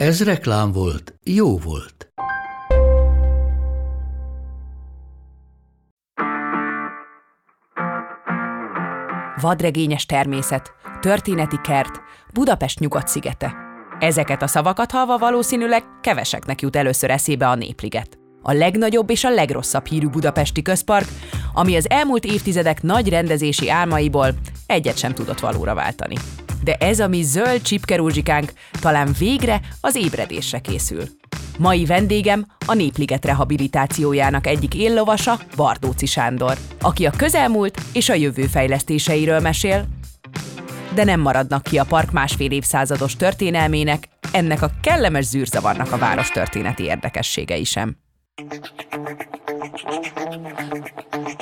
Ez reklám volt, jó volt. vadregényes természet, történeti kert, Budapest nyugat-szigete. Ezeket a szavakat halva valószínűleg keveseknek jut először eszébe a Népliget. A legnagyobb és a legrosszabb hírű budapesti közpark, ami az elmúlt évtizedek nagy rendezési álmaiból egyet sem tudott valóra váltani. De ez a mi zöld csipkerúzsikánk talán végre az ébredésre készül. Mai vendégem a Népliget rehabilitációjának egyik éllovasa, Bardóci Sándor, aki a közelmúlt és a jövő fejlesztéseiről mesél, de nem maradnak ki a park másfél évszázados történelmének, ennek a kellemes zűrzavarnak a város történeti érdekességei sem.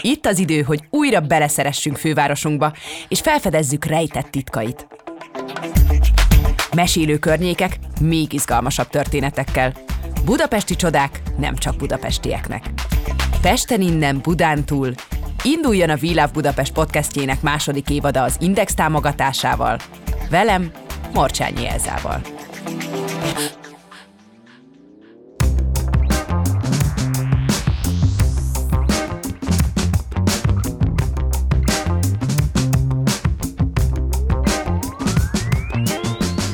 Itt az idő, hogy újra beleszeressünk fővárosunkba, és felfedezzük rejtett titkait. Mesélő környékek még izgalmasabb történetekkel, Budapesti csodák nem csak budapestieknek. Pesten innen, Budán túl, induljon a Love Budapest podcastjének második évada az Index támogatásával. Velem, Morcsányi Elzával.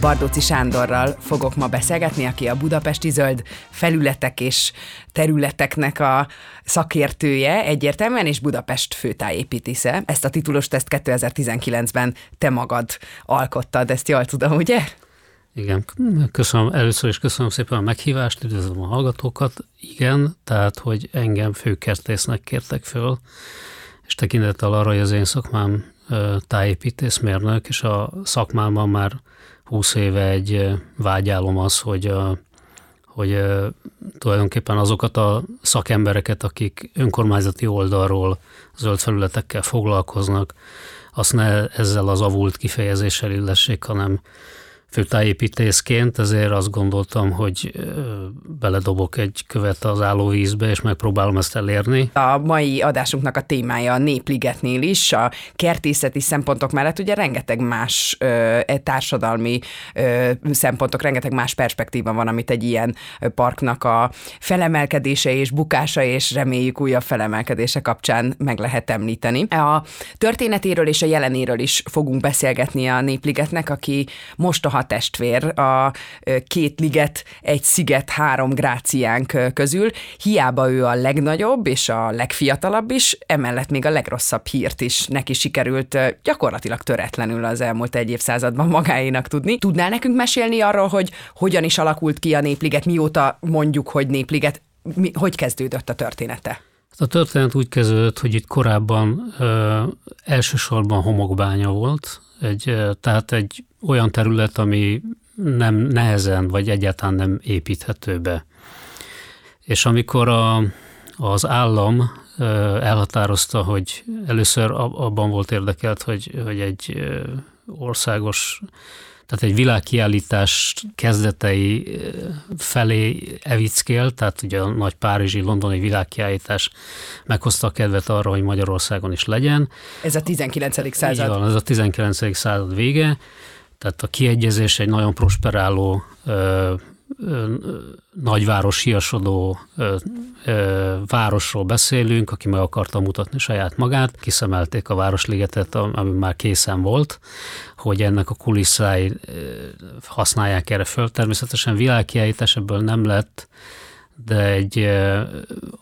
Bardóci Sándorral fogok ma beszélgetni, aki a budapesti zöld felületek és területeknek a szakértője egyértelműen, és Budapest főtájépítésze. Ezt a titulost ezt 2019-ben te magad alkottad, ezt jól tudom, ugye? Igen, köszönöm, először is köszönöm szépen a meghívást, üdvözlöm a hallgatókat. Igen, tehát, hogy engem főkertésznek kértek föl, és tekintettel arra, hogy az én szakmám tájépítészmérnök, és a szakmámban már 20 éve egy vágyálom az, hogy, hogy tulajdonképpen azokat a szakembereket, akik önkormányzati oldalról zöld felületekkel foglalkoznak, azt ne ezzel az avult kifejezéssel illessék, hanem főtájépítészként, ezért azt gondoltam, hogy beledobok egy követ az állóvízbe, és megpróbálom ezt elérni. A mai adásunknak a témája a Népligetnél is, a kertészeti szempontok mellett ugye rengeteg más ö, e társadalmi ö, szempontok, rengeteg más perspektíva van, amit egy ilyen parknak a felemelkedése és bukása, és reméljük újabb felemelkedése kapcsán meg lehet említeni. A történetéről és a jelenéről is fogunk beszélgetni a Népligetnek, aki most a testvér a két liget, egy sziget, három gráciánk közül. Hiába ő a legnagyobb és a legfiatalabb is, emellett még a legrosszabb hírt is neki sikerült gyakorlatilag töretlenül az elmúlt egy évszázadban magáénak tudni. Tudnál nekünk mesélni arról, hogy hogyan is alakult ki a Népliget, mióta mondjuk, hogy Népliget, mi, hogy kezdődött a története? A történet úgy kezdődött, hogy itt korábban ö, elsősorban homokbánya volt, egy, tehát egy olyan terület, ami nem nehezen, vagy egyáltalán nem építhető be. És amikor a, az állam elhatározta, hogy először abban volt érdekelt, hogy, hogy egy országos tehát egy világkiállítás kezdetei felé evickél, tehát ugye a nagy párizsi, londoni világkiállítás meghozta a kedvet arra, hogy Magyarországon is legyen. Ez a 19. század. Így van, ez a 19. század vége. Tehát a kiegyezés egy nagyon prosperáló ö, ö, nagyváros hiasodó ö, ö, városról beszélünk, aki meg akarta mutatni saját magát. Kiszemelték a Városligetet, ami már készen volt, hogy ennek a kulisszái használják erre föl. Természetesen világkiállítás ebből nem lett, de egy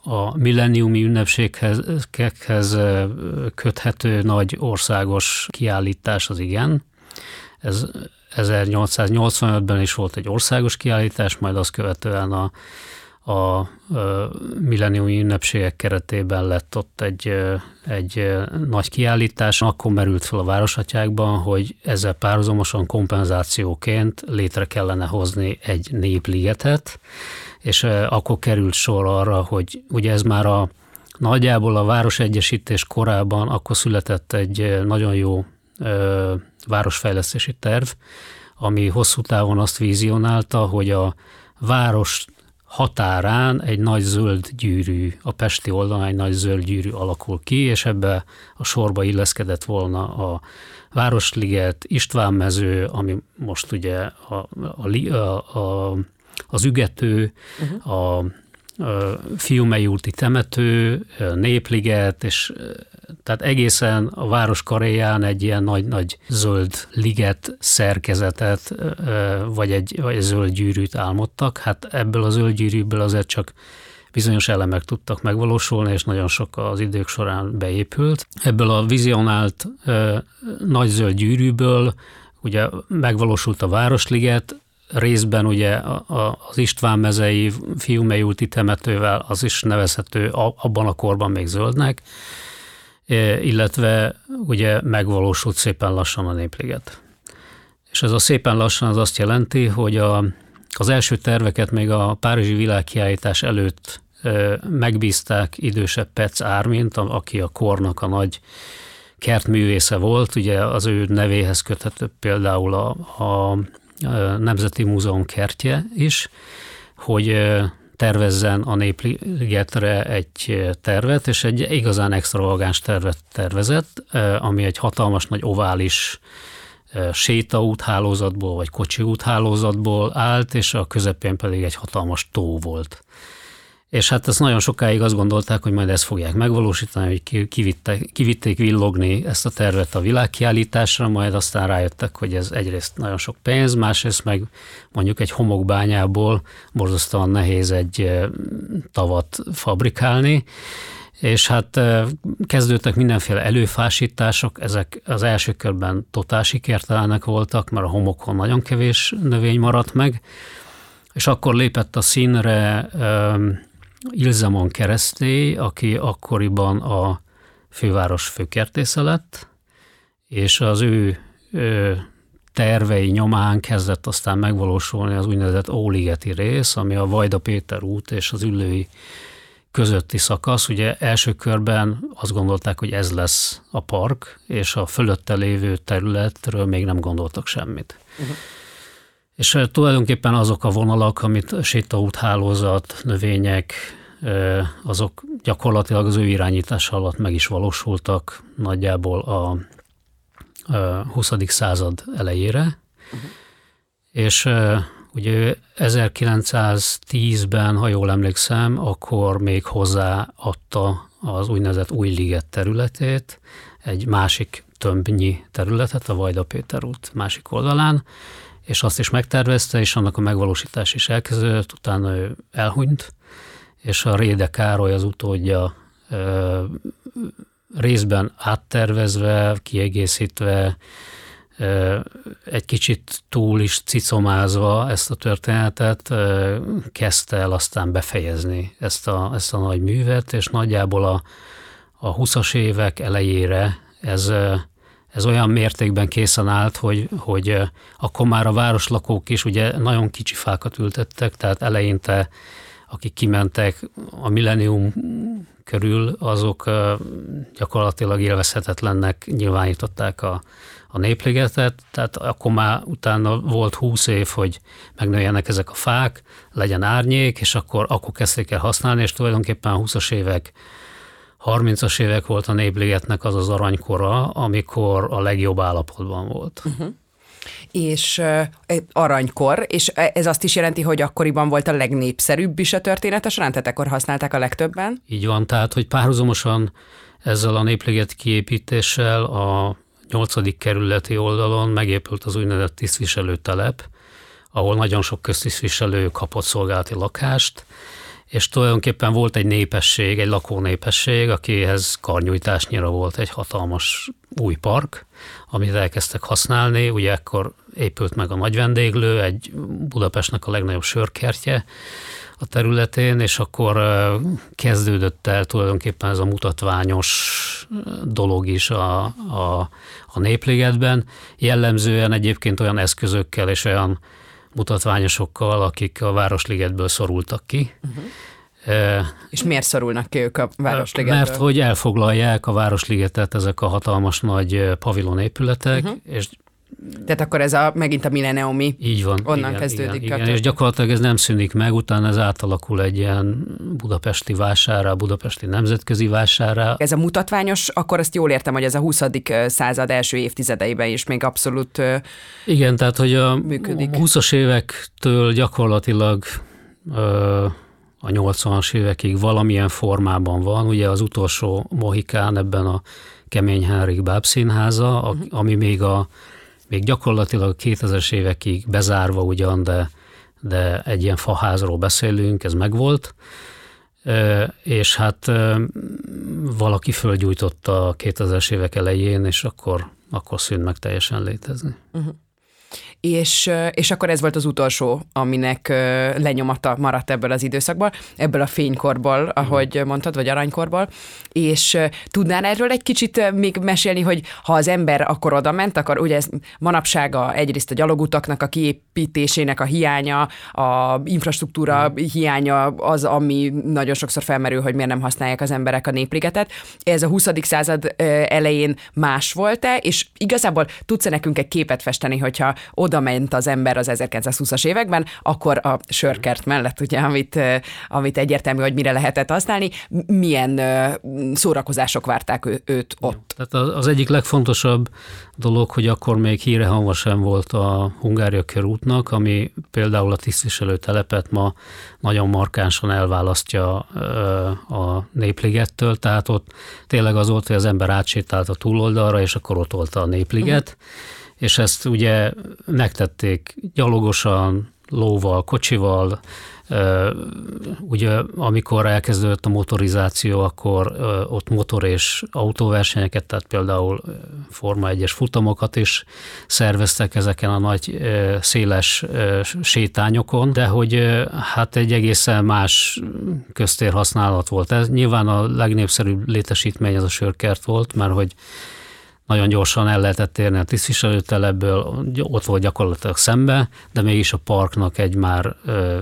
a milleniumi ünnepséghez köthető nagy országos kiállítás az igen. Ez 1885-ben is volt egy országos kiállítás, majd azt követően a, a milleniumi ünnepségek keretében lett ott egy, egy nagy kiállítás, akkor merült fel a városatyákban, hogy ezzel párhuzamosan kompenzációként létre kellene hozni egy népligetet, és akkor került sor arra, hogy ugye ez már a nagyjából a városegyesítés korában akkor született egy nagyon jó városfejlesztési terv, ami hosszú távon azt vízionálta, hogy a város határán egy nagy zöld gyűrű, a Pesti oldalon egy nagy zöld gyűrű alakul ki, és ebbe a sorba illeszkedett volna a Városliget, Istvánmező, ami most ugye a, a, a, a, az ügető, uh-huh. a Fiumei úti temető, Népliget, és tehát egészen a város karéján egy ilyen nagy-nagy zöld liget szerkezetet, vagy egy, vagy egy zöld gyűrűt álmodtak. Hát ebből a zöld gyűrűből azért csak bizonyos elemek tudtak megvalósulni, és nagyon sok az idők során beépült. Ebből a vizionált nagy zöld gyűrűből ugye megvalósult a Városliget, részben ugye az István mezei Fiumei úti temetővel az is nevezhető abban a korban még zöldnek, illetve ugye megvalósult szépen lassan a népliget. És ez a szépen lassan az azt jelenti, hogy a, az első terveket még a Párizsi világkiállítás előtt megbízták idősebb Petz Ármint, aki a kornak a nagy kertművésze volt, ugye az ő nevéhez köthető például a, a Nemzeti Múzeum kertje is, hogy tervezzen a Népligetre egy tervet, és egy igazán extravagáns tervet tervezett, ami egy hatalmas nagy ovális sétaúthálózatból vagy kocsi úthálózatból állt, és a közepén pedig egy hatalmas tó volt. És hát ezt nagyon sokáig azt gondolták, hogy majd ezt fogják megvalósítani, hogy kivittek, kivitték villogni ezt a tervet a világkiállításra, majd aztán rájöttek, hogy ez egyrészt nagyon sok pénz, másrészt meg mondjuk egy homokbányából borzasztóan nehéz egy tavat fabrikálni, és hát kezdődtek mindenféle előfásítások, ezek az első körben totál sikertelenek voltak, mert a homokon nagyon kevés növény maradt meg, és akkor lépett a színre Ilzamon keresztély, aki akkoriban a főváros főkertésze lett, és az ő, tervei nyomán kezdett aztán megvalósulni az úgynevezett Óligeti rész, ami a Vajda Péter út és az Üllői közötti szakasz. Ugye első körben azt gondolták, hogy ez lesz a park, és a fölötte lévő területről még nem gondoltak semmit. Uh-huh. És tulajdonképpen azok a vonalak, amit sétaút hálózat, növények, azok gyakorlatilag az ő irányítás alatt meg is valósultak nagyjából a 20. század elejére. Uh-huh. És ugye 1910-ben, ha jól emlékszem, akkor még hozzáadta az úgynevezett új liget területét, egy másik tömbnyi területet, a Vajda Péter út másik oldalán, és azt is megtervezte, és annak a megvalósítás is elkezdődött, utána ő elhunyt, és a Réde Károly az utódja részben áttervezve, kiegészítve, egy kicsit túl is cicomázva ezt a történetet, kezdte el aztán befejezni ezt a, ezt a nagy művet, és nagyjából a, a 20-as évek elejére ez ez olyan mértékben készen állt, hogy, hogy akkor már a városlakók is ugye nagyon kicsi fákat ültettek, tehát eleinte akik kimentek a millennium körül, azok gyakorlatilag élvezhetetlennek nyilvánították a, a népligetet, tehát akkor már utána volt húsz év, hogy megnőjenek ezek a fák, legyen árnyék, és akkor, akkor kezdték el használni, és tulajdonképpen a 20-as évek 30-as évek volt a Népligetnek az az aranykora, amikor a legjobb állapotban volt. Uh-huh. És uh, aranykor, és ez azt is jelenti, hogy akkoriban volt a legnépszerűbb is a történet során, tehát akkor használták a legtöbben? Így van, tehát hogy párhuzamosan ezzel a Népliget kiépítéssel a 8. kerületi oldalon megépült az úgynevezett tisztviselőtelep, ahol nagyon sok köztisztviselő kapott szolgálati lakást, és tulajdonképpen volt egy népesség, egy lakónépesség, akihez karnyújtásnyira volt egy hatalmas új park, amit elkezdtek használni. Ugye ekkor épült meg a nagy vendéglő, egy Budapestnek a legnagyobb sörkertje, a területén, és akkor kezdődött el tulajdonképpen ez a mutatványos dolog is a, a, a Népligetben. Jellemzően egyébként olyan eszközökkel és olyan mutatványosokkal, akik a Városligetből szorultak ki. Uh-huh. És miért szorulnak ki ők a Városligetből? Mert hogy elfoglalják a Városligetet ezek a hatalmas nagy pavilonépületek, uh-huh. és tehát akkor ez a, megint a milleniumi Így van. onnan igen, kezdődik. Igen, igen, és gyakorlatilag ez nem szűnik meg, utána ez átalakul egy ilyen budapesti vásárra, budapesti nemzetközi vásárra. Ez a mutatványos, akkor azt jól értem, hogy ez a 20. század első évtizedeiben is még abszolút Igen, tehát hogy a működik. 20-as évektől gyakorlatilag a 80-as évekig valamilyen formában van. Ugye az utolsó Mohikán ebben a Kemény Henrik Bábszínháza, uh-huh. ami még a még gyakorlatilag 2000-es évekig bezárva ugyan, de, de egy ilyen faházról beszélünk, ez megvolt, és hát valaki fölgyújtotta a 2000-es évek elején, és akkor, akkor szűnt meg teljesen létezni. Uh-huh és, és akkor ez volt az utolsó, aminek lenyomata maradt ebből az időszakból, ebből a fénykorból, ahogy mondtad, vagy aranykorból, és tudnál erről egy kicsit még mesélni, hogy ha az ember akkor oda ment, akkor ugye ez manapsága egyrészt a gyalogutaknak a kiépítésének a hiánya, a infrastruktúra hiánya az, ami nagyon sokszor felmerül, hogy miért nem használják az emberek a népligetet. Ez a 20. század elején más volt-e, és igazából tudsz-e nekünk egy képet festeni, hogyha oda ment az ember az 1920-as években, akkor a sörkert mellett, ugye, amit, amit egyértelmű, hogy mire lehetett használni, milyen szórakozások várták ő, őt ott. Tehát az egyik legfontosabb dolog, hogy akkor még híre hanva sem volt a Hungária körútnak, ami például a tisztviselő telepet ma nagyon markánsan elválasztja a népligettől, tehát ott tényleg az volt, hogy az ember átsétált a túloldalra, és akkor ott volt a népliget, uh-huh és ezt ugye megtették gyalogosan, lóval, kocsival, Ugye amikor elkezdődött a motorizáció, akkor ott motor és autóversenyeket, tehát például Forma 1-es futamokat is szerveztek ezeken a nagy széles sétányokon, de hogy hát egy egészen más köztér használat volt. Ez nyilván a legnépszerűbb létesítmény ez a sörkert volt, mert hogy nagyon gyorsan el lehetett érni a tisztviselőtelebből, ott volt gyakorlatilag szembe, de mégis a parknak egy már ö,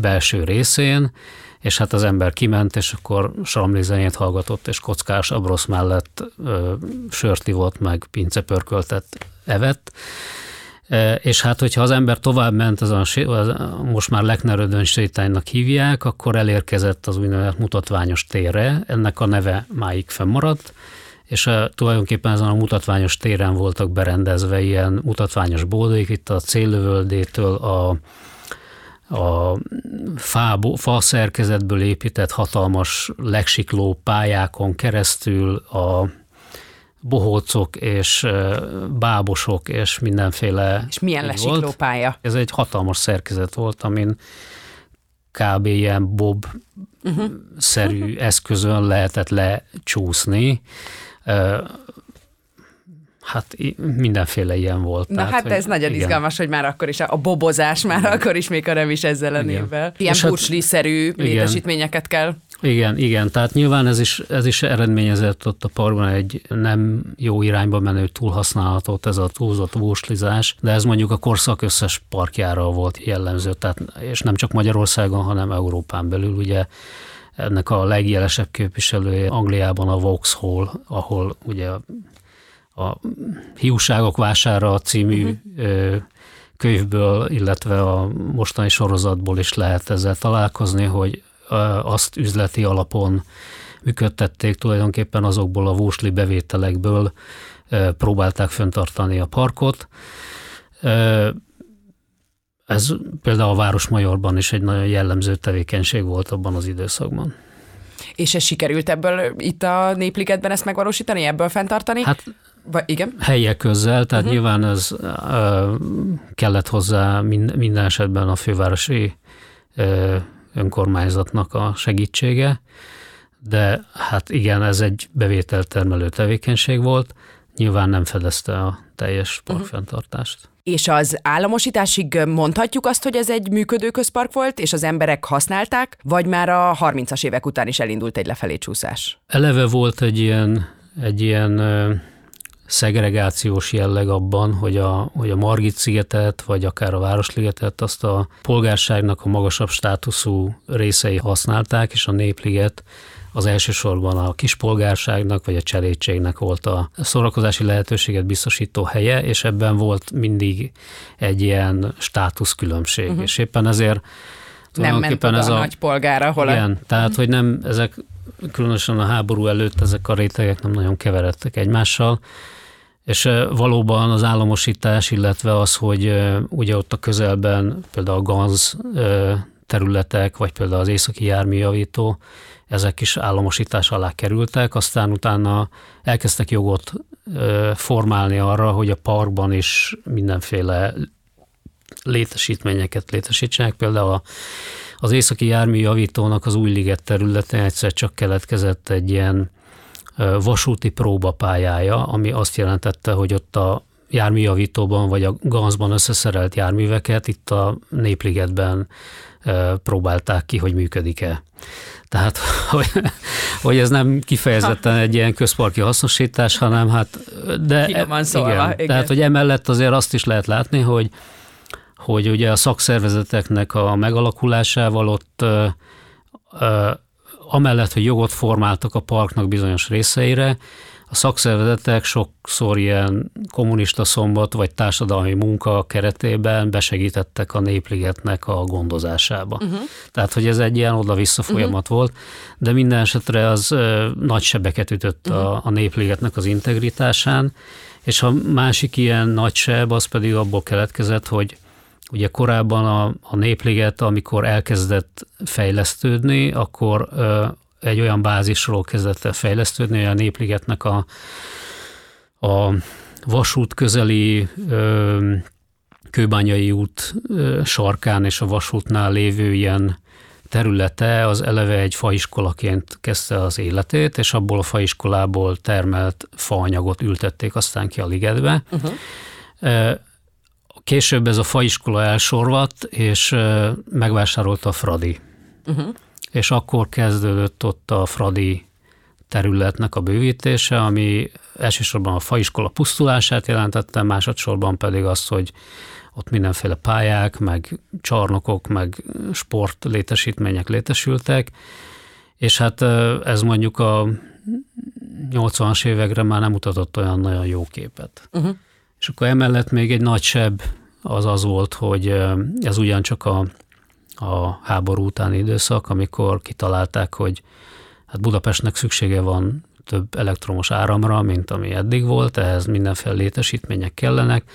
belső részén, és hát az ember kiment, és akkor saramlizenét hallgatott, és kockás abrosz mellett ö, sört ivott, meg pincepörköltet evett. És hát, hogyha az ember tovább ment, azon, az, most már Leknerödön sétánynak hívják, akkor elérkezett az úgynevezett mutatványos térre, ennek a neve máig fennmaradt, és a, tulajdonképpen ezen a mutatványos téren voltak berendezve ilyen mutatványos bódék, itt a céllövöldétől a, a fa, fa szerkezetből épített hatalmas legsikló pályákon keresztül a bohócok és bábosok és mindenféle. És milyen lesikló pálya? Ez egy hatalmas szerkezet volt, amin kb. ilyen bob uh-huh. szerű eszközön lehetett lecsúszni, Hát mindenféle ilyen volt. Na tehát, hát ez nagyon igen. izgalmas, hogy már akkor is a, a bobozás már igen. akkor is még nem is ezzel a névvel. Ilyen burcsli-szerű hát, létesítményeket kell. Igen, igen, tehát nyilván ez is, ez is eredményezett ott a parkban egy nem jó irányba menő túlhasználatot, ez a túlzott vúslizás, de ez mondjuk a korszak összes parkjára volt jellemző, tehát, és nem csak Magyarországon, hanem Európán belül, ugye ennek a legjelesebb képviselője Angliában a Vauxhall, ahol ugye a Hiúságok vására című uh-huh. könyvből, illetve a mostani sorozatból is lehet ezzel találkozni, hogy azt üzleti alapon működtették tulajdonképpen azokból a vúsli bevételekből próbálták föntartani a parkot. Ez például a Városmajorban is egy nagyon jellemző tevékenység volt abban az időszakban. És ez sikerült ebből itt a Népligetben ezt megvalósítani, ebből fenntartani? Hát vagy, igen? Helyek közzel, tehát uh-huh. nyilván ez uh, kellett hozzá mind, minden esetben a fővárosi uh, önkormányzatnak a segítsége, de hát igen, ez egy bevételtermelő tevékenység volt, nyilván nem fedezte a teljes mhm. parkfenntartást. Uh-huh. És az államosításig mondhatjuk azt, hogy ez egy működő közpark volt, és az emberek használták, vagy már a 30-as évek után is elindult egy lefelé csúszás? Eleve volt egy ilyen, egy ilyen szegregációs jelleg abban, hogy a, hogy a Margit szigetet, vagy akár a Városligetet azt a polgárságnak a magasabb státuszú részei használták, és a Népliget az elsősorban a kispolgárságnak vagy a cselédségnek volt a szórakozási lehetőséget biztosító helye, és ebben volt mindig egy ilyen státuszkülönbség. Uh-huh. És éppen ezért nem ment oda ez a, a nagy polgára, ahol igen, a... tehát, hogy nem, ezek különösen a háború előtt ezek a rétegek nem nagyon keveredtek egymással, és valóban az államosítás, illetve az, hogy ugye ott a közelben például a Ganz területek, vagy például az északi járműjavító, ezek is államosítás alá kerültek, aztán utána elkezdtek jogot formálni arra, hogy a parkban is mindenféle létesítményeket létesítsenek. Például az északi járműjavítónak az új liget területén egyszer csak keletkezett egy ilyen vasúti próbapályája, ami azt jelentette, hogy ott a járműjavítóban vagy a ganzban összeszerelt járműveket itt a Népligetben próbálták ki, hogy működik-e. Tehát, hogy, hogy ez nem kifejezetten egy ilyen közparki hasznosítás, hanem hát... De, van szólva, igen, igen. Tehát, hogy emellett azért azt is lehet látni, hogy, hogy ugye a szakszervezeteknek a megalakulásával ott amellett, hogy jogot formáltak a parknak bizonyos részeire, a szakszervezetek sokszor ilyen kommunista szombat vagy társadalmi munka keretében besegítettek a népligetnek a gondozásába. Uh-huh. Tehát, hogy ez egy ilyen oda-vissza mhm. folyamat uh-huh. volt, de minden esetre az ö, nagy sebeket ütött uh-huh. a, a népligetnek az integritásán, és a másik ilyen nagy seb az pedig abból keletkezett, hogy Ugye korábban a, a népliget, amikor elkezdett fejlesztődni, akkor egy olyan bázisról kezdett el fejlesztődni, hogy a népligetnek a, a vasút közeli ö, kőbányai út ö, sarkán és a vasútnál lévő ilyen területe az eleve egy faiskolaként kezdte az életét, és abból a faiskolából termelt faanyagot ültették aztán ki a ligetbe. Uh-huh. Később ez a faiskola elsorvadt, és megvásárolta a Fradi. Uh-huh. És akkor kezdődött ott a Fradi területnek a bővítése, ami elsősorban a faiskola pusztulását jelentette, másodszorban pedig azt, hogy ott mindenféle pályák, meg csarnokok, meg sport létesítmények létesültek, és hát ez mondjuk a 80-as évekre már nem mutatott olyan nagyon jó képet. Uh-huh. És akkor emellett még egy nagy seb az az volt, hogy ez ugyancsak a, a háború utáni időszak, amikor kitalálták, hogy hát Budapestnek szüksége van több elektromos áramra, mint ami eddig volt, ehhez mindenféle létesítmények kellenek.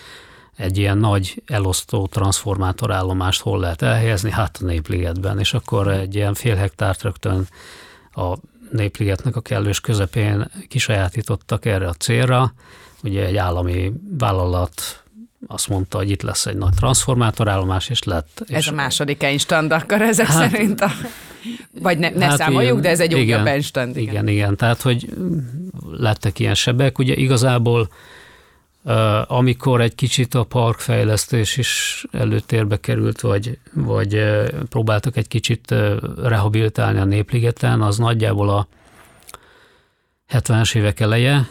Egy ilyen nagy elosztó transformátorállomást hol lehet elhelyezni? Hát a Népligetben, és akkor egy ilyen fél hektárt rögtön a Népligetnek a kellős közepén kisajátítottak erre a célra. Ugye egy állami vállalat azt mondta, hogy itt lesz egy nagy transformátorállomás, és lett. Ez és a második Einstein, akkor ezek hát, szerint a... Vagy ne, ne hát számoljuk, ilyen, de ez egy újabb Einstein. Igen. igen, igen, tehát hogy lettek ilyen sebek. Ugye igazából amikor egy kicsit a parkfejlesztés is előtérbe került, vagy, vagy próbáltak egy kicsit rehabilitálni a Népligeten, az nagyjából a 70-es évek eleje.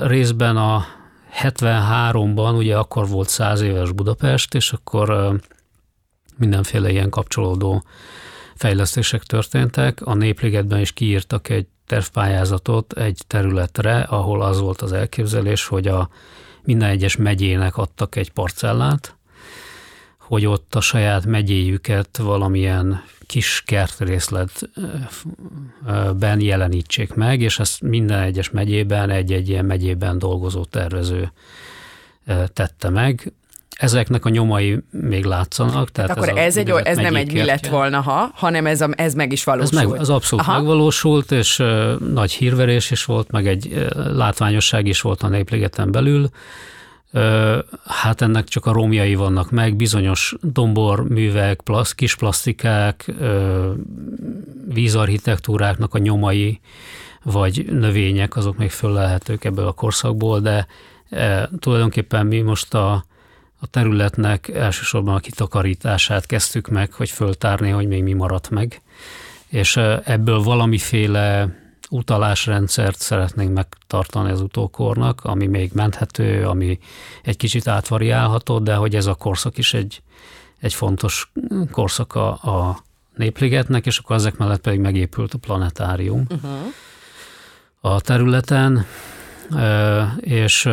Részben a 73-ban ugye akkor volt 100 éves Budapest, és akkor mindenféle ilyen kapcsolódó fejlesztések történtek. A Népligetben is kiírtak egy tervpályázatot egy területre, ahol az volt az elképzelés, hogy a minden egyes megyének adtak egy parcellát, hogy ott a saját megyéjüket valamilyen kis kertrészletben jelenítsék meg, és ezt minden egyes megyében, egy-egy ilyen megyében dolgozó tervező tette meg. Ezeknek a nyomai még látszanak. Tehát akkor ez, ez, egy, ez nem egy mi lett volna, ha, hanem ez, a, ez meg is valósult. Ez, meg, ez abszolút Aha. megvalósult, és uh, nagy hírverés is volt, meg egy uh, látványosság is volt a Népligeten belül. Hát ennek csak a romjai vannak meg, bizonyos domborművek, plasz, kis plastikák, vízarchitektúráknak a nyomai, vagy növények, azok még föl lehetők ebből a korszakból, de tulajdonképpen mi most a, a területnek elsősorban a kitakarítását kezdtük meg, hogy föltárni, hogy még mi maradt meg. És ebből valamiféle utalásrendszert szeretnénk megtartani az utókornak, ami még menthető, ami egy kicsit átvariálható, de hogy ez a korszak is egy, egy fontos korszak a, a népligetnek, és akkor ezek mellett pedig megépült a planetárium uh-huh. a területen, és...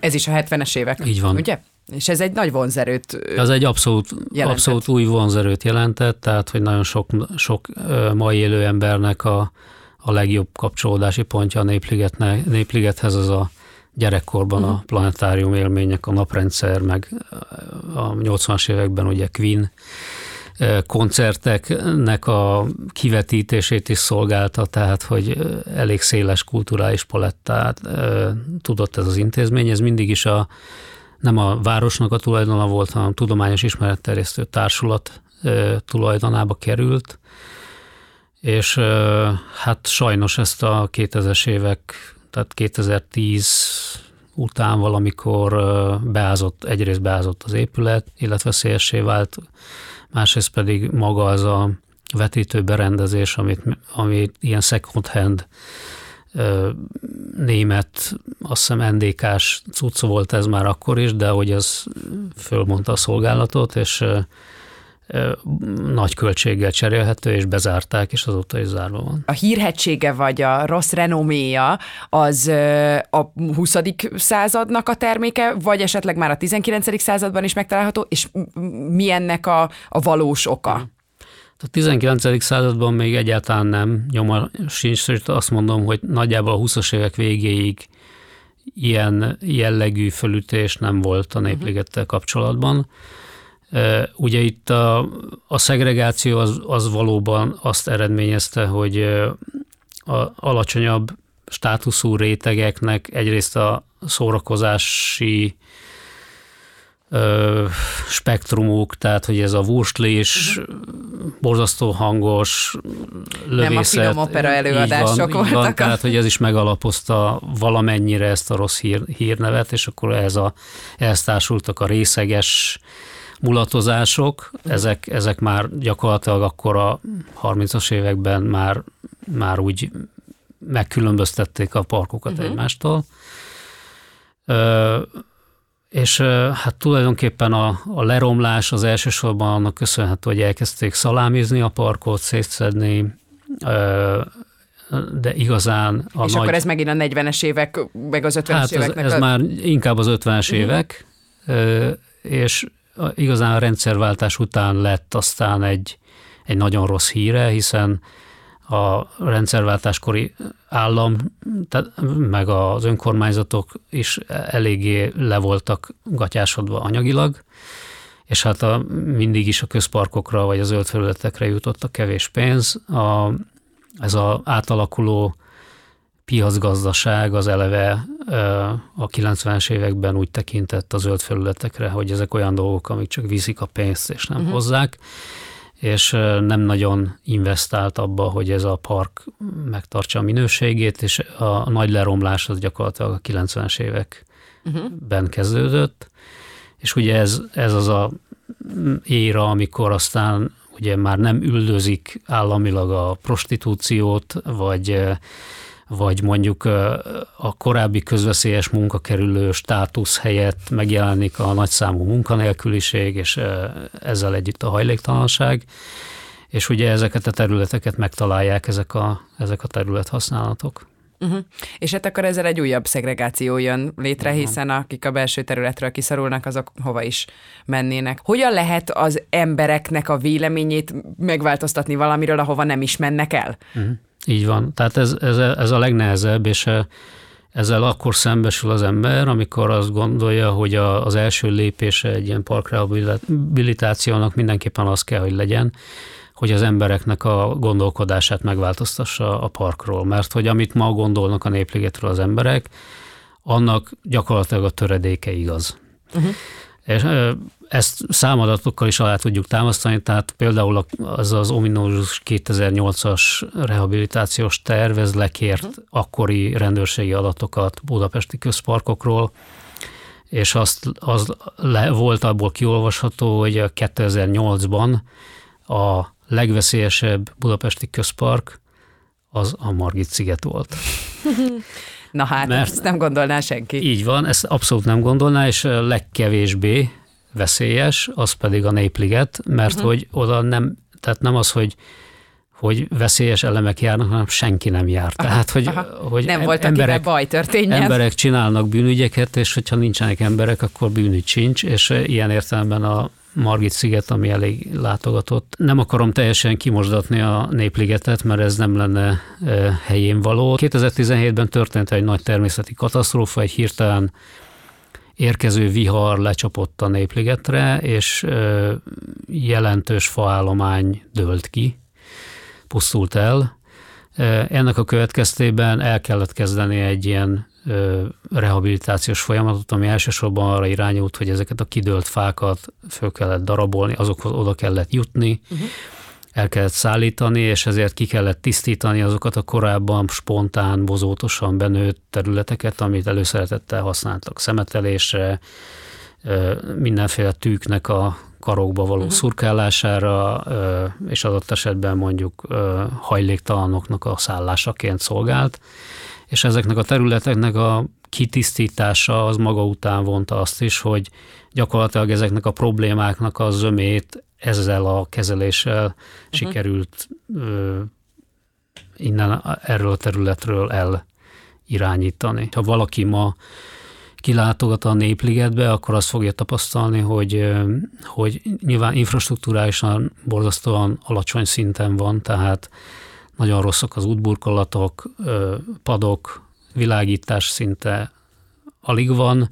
Ez is a 70-es évek. Így van. Ugye? És ez egy nagy vonzerőt Ez egy abszolút, abszolút új vonzerőt jelentett, tehát hogy nagyon sok, sok mai élő embernek a, a legjobb kapcsolódási pontja a Népligethez az a gyerekkorban uh-huh. a planetárium élmények, a naprendszer, meg a 80-as években ugye Queen koncerteknek a kivetítését is szolgálta, tehát hogy elég széles kulturális palettát tudott ez az intézmény. Ez mindig is a, nem a városnak a tulajdona volt, hanem a Tudományos Ismeretterjesztő Társulat tulajdonába került, és hát sajnos ezt a 2000-es évek, tehát 2010 után valamikor beázott, egyrészt beázott az épület, illetve szélsé vált, másrészt pedig maga az a vetítő berendezés, amit, amit ilyen second hand német, azt hiszem NDK-s cucc volt ez már akkor is, de hogy ez fölmondta a szolgálatot, és nagy költséggel cserélhető, és bezárták, és azóta is zárva van. A hírhetsége vagy a rossz renoméja az a 20. századnak a terméke, vagy esetleg már a 19. században is megtalálható, és mi ennek a, a valós oka? A 19. században még egyáltalán nem, nyoma sincs, sőt azt mondom, hogy nagyjából a 20-as évek végéig ilyen jellegű fölütés nem volt a népligettel kapcsolatban. Ugye itt a, a szegregáció az, az valóban azt eredményezte, hogy a alacsonyabb státuszú rétegeknek egyrészt a szórakozási ö, spektrumuk, tehát hogy ez a vurstlés, uh-huh. borzasztó hangos, lövészet. Nem a finom opera előadások van, voltak. Van, tehát, hogy ez is megalapozta valamennyire ezt a rossz hír, hírnevet, és akkor ez a, ehhez társultak a részeges mulatozások, ezek, ezek már gyakorlatilag akkor a 30-as években már, már úgy megkülönböztették a parkokat uh-huh. egymástól. Ö, és hát tulajdonképpen a, a leromlás az elsősorban annak köszönhető, hogy elkezdték szalámizni a parkot, szétszedni, de igazán a És nagy... akkor ez megint a 40-es évek, meg az 50-es hát éveknek ez, ez a... már inkább az 50-es uh-huh. évek, és igazán a rendszerváltás után lett aztán egy, egy nagyon rossz híre, hiszen a rendszerváltáskori állam, tehát, meg az önkormányzatok is eléggé le voltak gatyásodva anyagilag, és hát a, mindig is a közparkokra vagy a zöld felületekre jutott a kevés pénz. A, ez az átalakuló piacgazdaság az eleve a 90-es években úgy tekintett a zöld felületekre, hogy ezek olyan dolgok, amik csak viszik a pénzt és nem uh-huh. hozzák, és nem nagyon investált abba, hogy ez a park megtartsa a minőségét, és a nagy leromlás az gyakorlatilag a 90-es években uh-huh. kezdődött, és ugye ez, ez az a éra, amikor aztán ugye már nem üldözik államilag a prostitúciót, vagy vagy mondjuk a korábbi közveszélyes munkakerülő státusz helyett megjelenik a nagyszámú munkanélküliség, és ezzel együtt a hajléktalanság, és ugye ezeket a területeket megtalálják ezek a, ezek a területhasználatok. Uh-huh. És hát akkor ezzel egy újabb szegregáció jön létre, uh-huh. hiszen akik a belső területről kiszorulnak, azok hova is mennének. Hogyan lehet az embereknek a véleményét megváltoztatni valamiről, ahova nem is mennek el? Uh-huh. Így van. Tehát ez, ez, ez a legnehezebb, és eh, ezzel akkor szembesül az ember, amikor azt gondolja, hogy a, az első lépése egy ilyen parkrehabilitációnak mindenképpen az kell, hogy legyen, hogy az embereknek a gondolkodását megváltoztassa a parkról. Mert hogy amit ma gondolnak a népligetről az emberek, annak gyakorlatilag a töredéke igaz. Uh-huh. És ezt számadatokkal is alá tudjuk támasztani, tehát például az az ominózus 2008-as rehabilitációs terv, ez lekért uh-huh. akkori rendőrségi adatokat budapesti közparkokról, és azt, az le, volt abból kiolvasható, hogy 2008-ban a legveszélyesebb budapesti közpark az a Margit sziget volt. Na hát, Mert ezt nem gondolná senki. Így van, ezt abszolút nem gondolná, és legkevésbé veszélyes, az pedig a Népliget, mert uh-huh. hogy oda nem, tehát nem az, hogy hogy veszélyes elemek járnak, hanem senki nem jár. Aha, Tehát, hogy, aha. hogy nem volt, emberek, baj történjen. Emberek csinálnak bűnügyeket, és hogyha nincsenek emberek, akkor bűnügy sincs, és ilyen értelemben a Margit sziget, ami elég látogatott. Nem akarom teljesen kimosdatni a Népligetet, mert ez nem lenne helyén való. 2017-ben történt egy nagy természeti katasztrófa, egy hirtelen érkező vihar lecsapott a Népligetre, és jelentős faállomány dőlt ki, pusztult el. Ennek a következtében el kellett kezdeni egy ilyen rehabilitációs folyamatot, ami elsősorban arra irányult, hogy ezeket a kidőlt fákat föl kellett darabolni, azokhoz oda kellett jutni, uh-huh. el kellett szállítani, és ezért ki kellett tisztítani azokat a korábban spontán, bozótosan benőtt területeket, amit előszeretettel használtak szemetelésre, mindenféle tűknek a karokba való uh-huh. szurkálására, és adott esetben mondjuk hajléktalanoknak a szállásaként szolgált, és ezeknek a területeknek a kitisztítása az maga után vonta azt is, hogy gyakorlatilag ezeknek a problémáknak a zömét ezzel a kezeléssel uh-huh. sikerült ö, innen erről a területről el irányítani. Ha valaki ma kilátogat a Népligetbe, akkor azt fogja tapasztalni, hogy, hogy nyilván infrastruktúrálisan borzasztóan alacsony szinten van, tehát nagyon rosszak az útburkolatok, padok, világítás szinte alig van,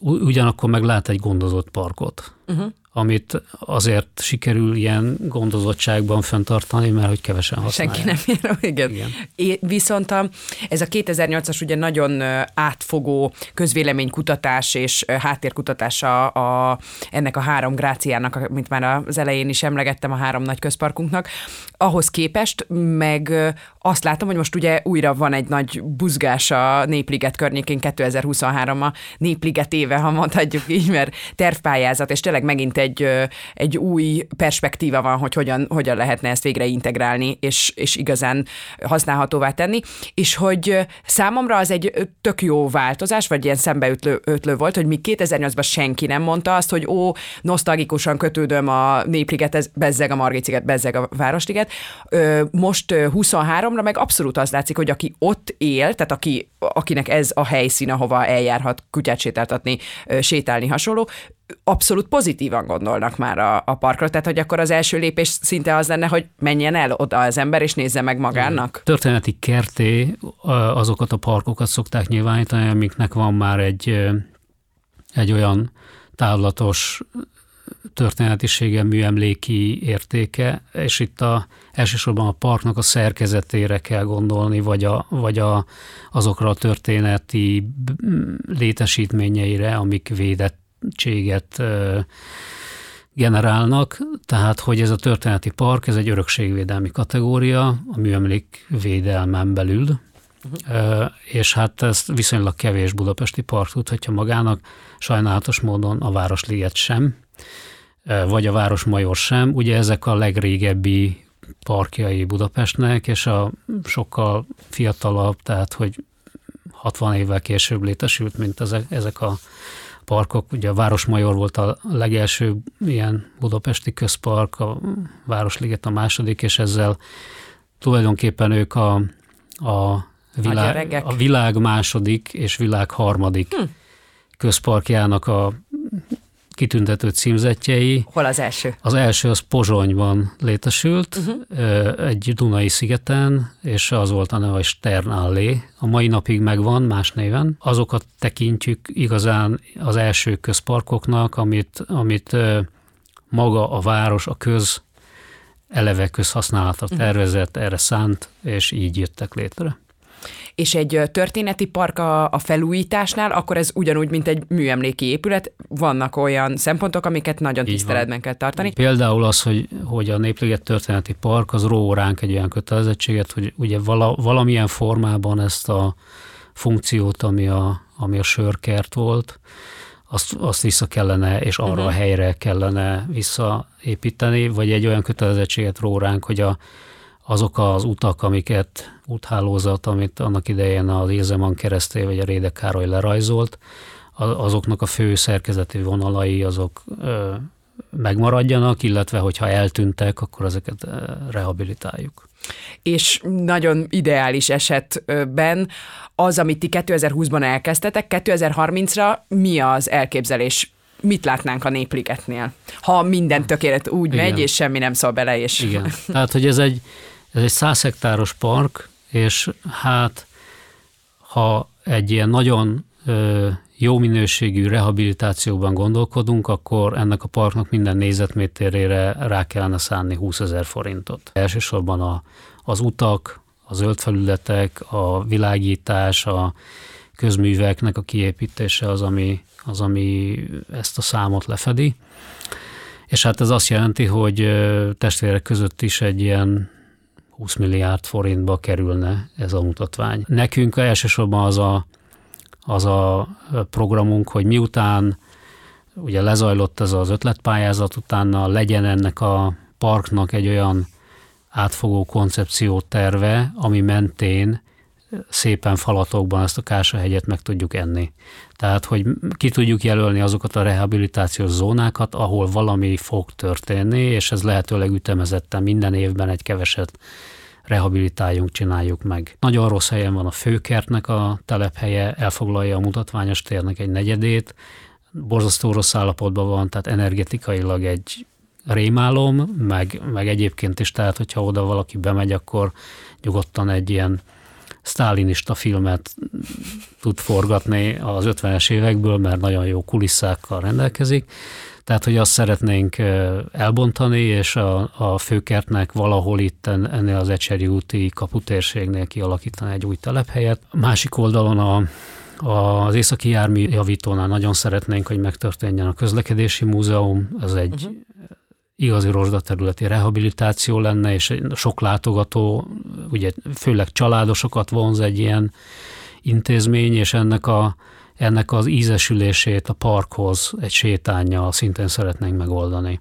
ugyanakkor meg lát egy gondozott parkot. Uh-huh amit azért sikerül ilyen gondozottságban fenntartani, mert hogy kevesen használják. Senki nem ér, igen. igen. É, viszont a, ez a 2008-as ugye nagyon átfogó közvéleménykutatás és háttérkutatása a, ennek a három gráciának, amit már az elején is emlegettem, a három nagy közparkunknak, ahhoz képest meg azt látom, hogy most ugye újra van egy nagy buzgás a Népliget környékén 2023 a Népliget éve, ha mondhatjuk így, mert tervpályázat, és tényleg megint egy, egy új perspektíva van, hogy hogyan, hogyan lehetne ezt végre integrálni, és, és igazán használhatóvá tenni, és hogy számomra az egy tök jó változás, vagy ilyen szembeütlő ötlő volt, hogy mi 2008-ban senki nem mondta azt, hogy ó, nosztalgikusan kötődöm a Népliget, bezzeg a Margit bezzeg a Városliget. Most 23 számomra meg abszolút az látszik, hogy aki ott él, tehát aki, akinek ez a helyszín, ahova eljárhat kutyát sétáltatni, sétálni hasonló, abszolút pozitívan gondolnak már a, a parkra, tehát hogy akkor az első lépés szinte az lenne, hogy menjen el oda az ember, és nézze meg magának. Történeti kerté azokat a parkokat szokták nyilvánítani, amiknek van már egy, egy olyan távlatos történetisége, műemléki értéke, és itt a, elsősorban a parknak a szerkezetére kell gondolni, vagy, a, vagy a, azokra a történeti létesítményeire, amik védettséget generálnak, tehát hogy ez a történeti park, ez egy örökségvédelmi kategória, a műemlék védelmen belül, uh-huh. és hát ezt viszonylag kevés budapesti park tudhatja magának, sajnálatos módon a Városliget sem, vagy a Városmajor sem. Ugye ezek a legrégebbi parkjai Budapestnek, és a sokkal fiatalabb, tehát hogy 60 évvel később létesült, mint ezek, ezek a parkok. Ugye a Városmajor volt a legelső ilyen budapesti közpark, a Városliget a második, és ezzel tulajdonképpen ők a, a, világ, a világ második és világ harmadik hm. közparkjának a kitüntető címzetjei. Hol az első? Az első az Pozsonyban létesült, uh-huh. egy Dunai szigeten, és az volt a neve, hogy Stern Allé. A mai napig megvan más néven. Azokat tekintjük igazán az első közparkoknak, amit, amit maga a város, a köz eleve közhasználatra mhm. tervezett, erre szánt, és így jöttek létre és egy történeti park a, a felújításnál, akkor ez ugyanúgy, mint egy műemléki épület, vannak olyan szempontok, amiket nagyon Így tiszteletben van. kell tartani. Például az, hogy, hogy a Népliget történeti park az ró ránk egy olyan kötelezettséget, hogy ugye vala, valamilyen formában ezt a funkciót, ami a, ami a sörkert volt, azt, azt vissza kellene, és arra uh-huh. a helyre kellene visszaépíteni, vagy egy olyan kötelezettséget ró ránk, hogy a, azok az utak, amiket úthálózat, amit annak idején az Ilzeman keresztély vagy a Réde Károly lerajzolt, azoknak a fő szerkezeti vonalai azok megmaradjanak, illetve hogyha eltűntek, akkor ezeket rehabilitáljuk. És nagyon ideális esetben az, amit ti 2020-ban elkezdtetek, 2030-ra mi az elképzelés? Mit látnánk a népligetnél? Ha minden tökélet úgy Igen. megy, és semmi nem szól bele, és... Igen, tehát hogy ez egy, ez egy száz hektáros park, és hát ha egy ilyen nagyon jó minőségű rehabilitációban gondolkodunk, akkor ennek a parknak minden nézetméterére rá kellene szánni 20 ezer forintot. Elsősorban a, az utak, a zöld felületek, a világítás, a közműveknek a kiépítése az, ami, az, ami ezt a számot lefedi. És hát ez azt jelenti, hogy testvérek között is egy ilyen 20 milliárd forintba kerülne ez a mutatvány. Nekünk elsősorban az a az a programunk, hogy miután ugye lezajlott ez az ötletpályázat, utána legyen ennek a parknak egy olyan átfogó koncepció terve, ami mentén szépen falatokban ezt a Kásahegyet meg tudjuk enni. Tehát, hogy ki tudjuk jelölni azokat a rehabilitációs zónákat, ahol valami fog történni, és ez lehetőleg ütemezetten minden évben egy keveset rehabilitáljunk, csináljuk meg. Nagyon rossz helyen van a főkertnek a telephelye, elfoglalja a mutatványos térnek egy negyedét, borzasztó rossz állapotban van, tehát energetikailag egy rémálom, meg, meg egyébként is, tehát hogyha oda valaki bemegy, akkor nyugodtan egy ilyen sztálinista filmet tud forgatni az 50-es évekből, mert nagyon jó kulisszákkal rendelkezik. Tehát, hogy azt szeretnénk elbontani, és a, a főkertnek valahol itt ennél az Ecseri úti kaputérségnél kialakítani egy új telephelyet. A másik oldalon a, az északi jármű javítónál nagyon szeretnénk, hogy megtörténjen a közlekedési múzeum, ez egy uh-huh. Igazi rozsdaterületi rehabilitáció lenne, és sok látogató, ugye főleg családosokat vonz egy ilyen intézmény, és ennek a ennek az ízesülését a parkhoz egy sétányjal szintén szeretnénk megoldani.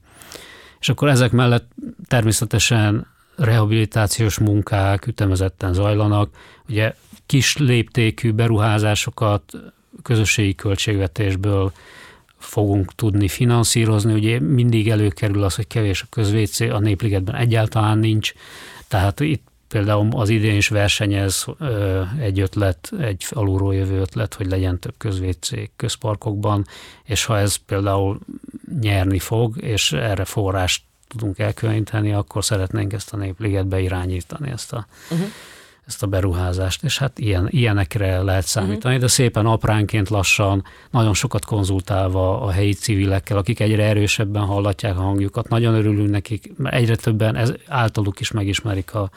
És akkor ezek mellett természetesen rehabilitációs munkák ütemezetten zajlanak. Ugye kis léptékű beruházásokat közösségi költségvetésből fogunk tudni finanszírozni. Ugye mindig előkerül az, hogy kevés a közvécé, a Népligetben egyáltalán nincs, tehát itt Például az idén is versenyez egy ötlet, egy alulról jövő ötlet, hogy legyen több közvécék közparkokban, és ha ez például nyerni fog, és erre forrást tudunk elkülöníteni, akkor szeretnénk ezt a népligetbe irányítani, ezt a, uh-huh. Ezt a beruházást, és hát ilyen, ilyenekre lehet számítani, uh-huh. de szépen apránként lassan, nagyon sokat konzultálva a helyi civilekkel, akik egyre erősebben hallatják a hangjukat, nagyon örülünk nekik, mert egyre többen ez, általuk is megismerik a,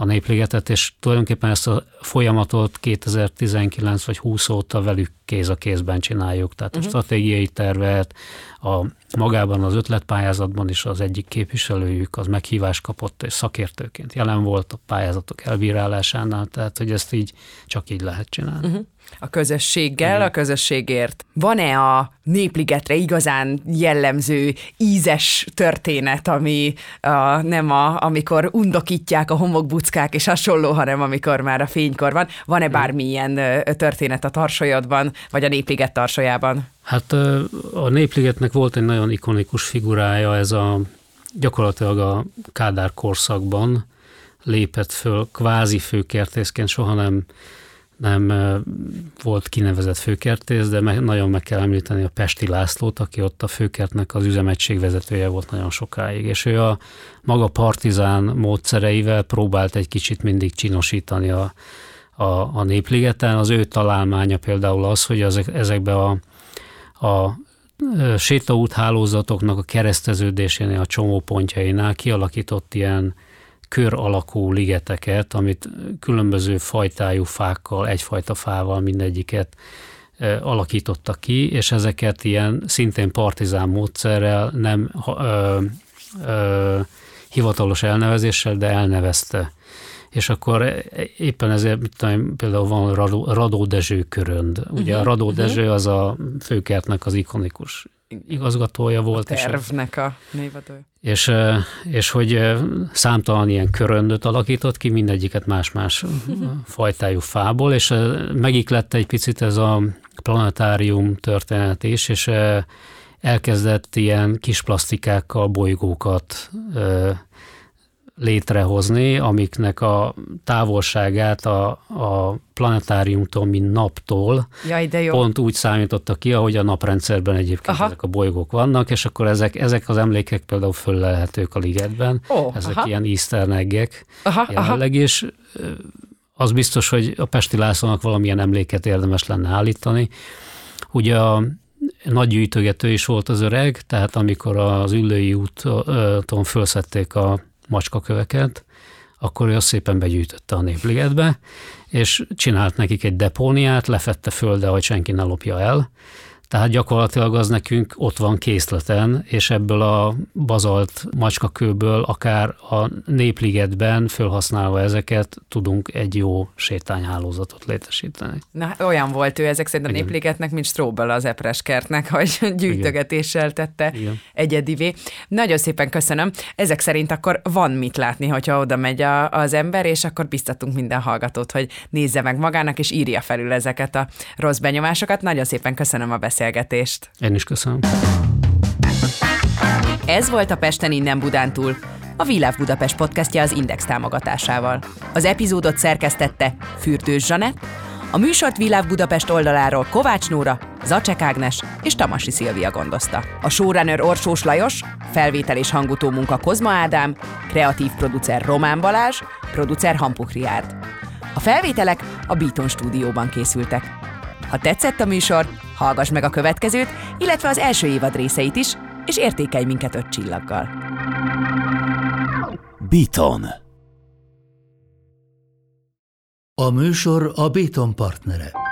a népligetet, és tulajdonképpen ezt a folyamatot 2019 vagy 20 óta velük kéz a kézben csináljuk, tehát uh-huh. a mhm. stratégiai tervet, a magában az ötletpályázatban is az egyik képviselőjük az meghívást kapott, és szakértőként jelen volt a pályázatok elbírálásánál, tehát hogy ezt így csak így lehet csinálni. Uh-huh a közösséggel, a közösségért. Van-e a Népligetre igazán jellemző ízes történet, ami a, nem a, amikor undokítják a homokbuckák és hasonló, hanem amikor már a fénykor van. Van-e bármilyen történet a tarsolyodban, vagy a Népliget tarsolyában? Hát a Népligetnek volt egy nagyon ikonikus figurája, ez a gyakorlatilag a Kádár korszakban lépett föl, kvázi főkertészként, soha nem nem volt kinevezett főkertész, de nagyon meg kell említeni a Pesti Lászlót, aki ott a főkertnek az üzemegység vezetője volt nagyon sokáig, és ő a maga partizán módszereivel próbált egy kicsit mindig csinosítani a, a, a népligeten. Az ő találmánya például az, hogy ezek, ezekbe a, a sétaút hálózatoknak a kereszteződésénél, a csomópontjainál kialakított ilyen kör alakú ligeteket, amit különböző fajtájú fákkal, egyfajta fával mindegyiket alakítottak ki, és ezeket ilyen szintén partizán módszerrel, nem ö, ö, hivatalos elnevezéssel, de elnevezte. És akkor éppen ezért, mit tudom, például van Radó, Radó Dezső körönd. Ugye uh-huh. a Radó Dezső az a főkertnek az ikonikus igazgatója volt. A tervnek a névadója. És, és hogy számtalan ilyen köröndöt alakított ki, mindegyiket más-más fajtájú fából, és megiklett egy picit ez a planetárium történet is, és elkezdett ilyen kis plastikákkal bolygókat létrehozni, amiknek a távolságát a, a planetáriumtól, mint naptól Jaj, de jó. pont úgy számította ki, ahogy a naprendszerben egyébként aha. ezek a bolygók vannak, és akkor ezek, ezek az emlékek például föllelhetők a ligetben, oh, ezek aha. ilyen easter egg jelenleg, és az biztos, hogy a Pesti Lászlónak valamilyen emléket érdemes lenne állítani. Ugye a nagy gyűjtögető is volt az öreg, tehát amikor az ülői úton felszették a macskaköveket, akkor ő azt szépen begyűjtötte a népligetbe, és csinált nekik egy depóniát, lefette föl, de hogy senki ne lopja el, tehát gyakorlatilag az nekünk ott van készleten, és ebből a bazalt macskakőből akár a népligetben felhasználva ezeket tudunk egy jó sétányhálózatot létesíteni. Na, olyan volt ő ezek szerint a Igen. népligetnek, mint Stróbel az epreskertnek, hogy gyűjtögetéssel tette Igen. egyedivé. Nagyon szépen köszönöm. Ezek szerint akkor van mit látni, hogyha oda megy a, az ember, és akkor biztatunk minden hallgatót, hogy nézze meg magának, és írja felül ezeket a rossz benyomásokat. Nagyon szépen köszönöm a beszélgetést beszélgetést. Én is köszönöm. Ez volt a Pesten innen Budántúl, a Világ Budapest podcastja az Index támogatásával. Az epizódot szerkesztette Fürdős Zsanett, a műsort Világ Budapest oldaláról Kovács Nóra, Zacek Ágnes és Tamasi Szilvia gondozta. A showrunner Orsós Lajos, felvétel és hangutó munka Kozma Ádám, kreatív producer Román Balázs, producer Hampuk Riárd. A felvételek a Beaton stúdióban készültek. Ha tetszett a műsor, hallgass meg a következőt, illetve az első évad részeit is, és értékelj minket öt csillaggal. Beaton A műsor a Beaton partnere.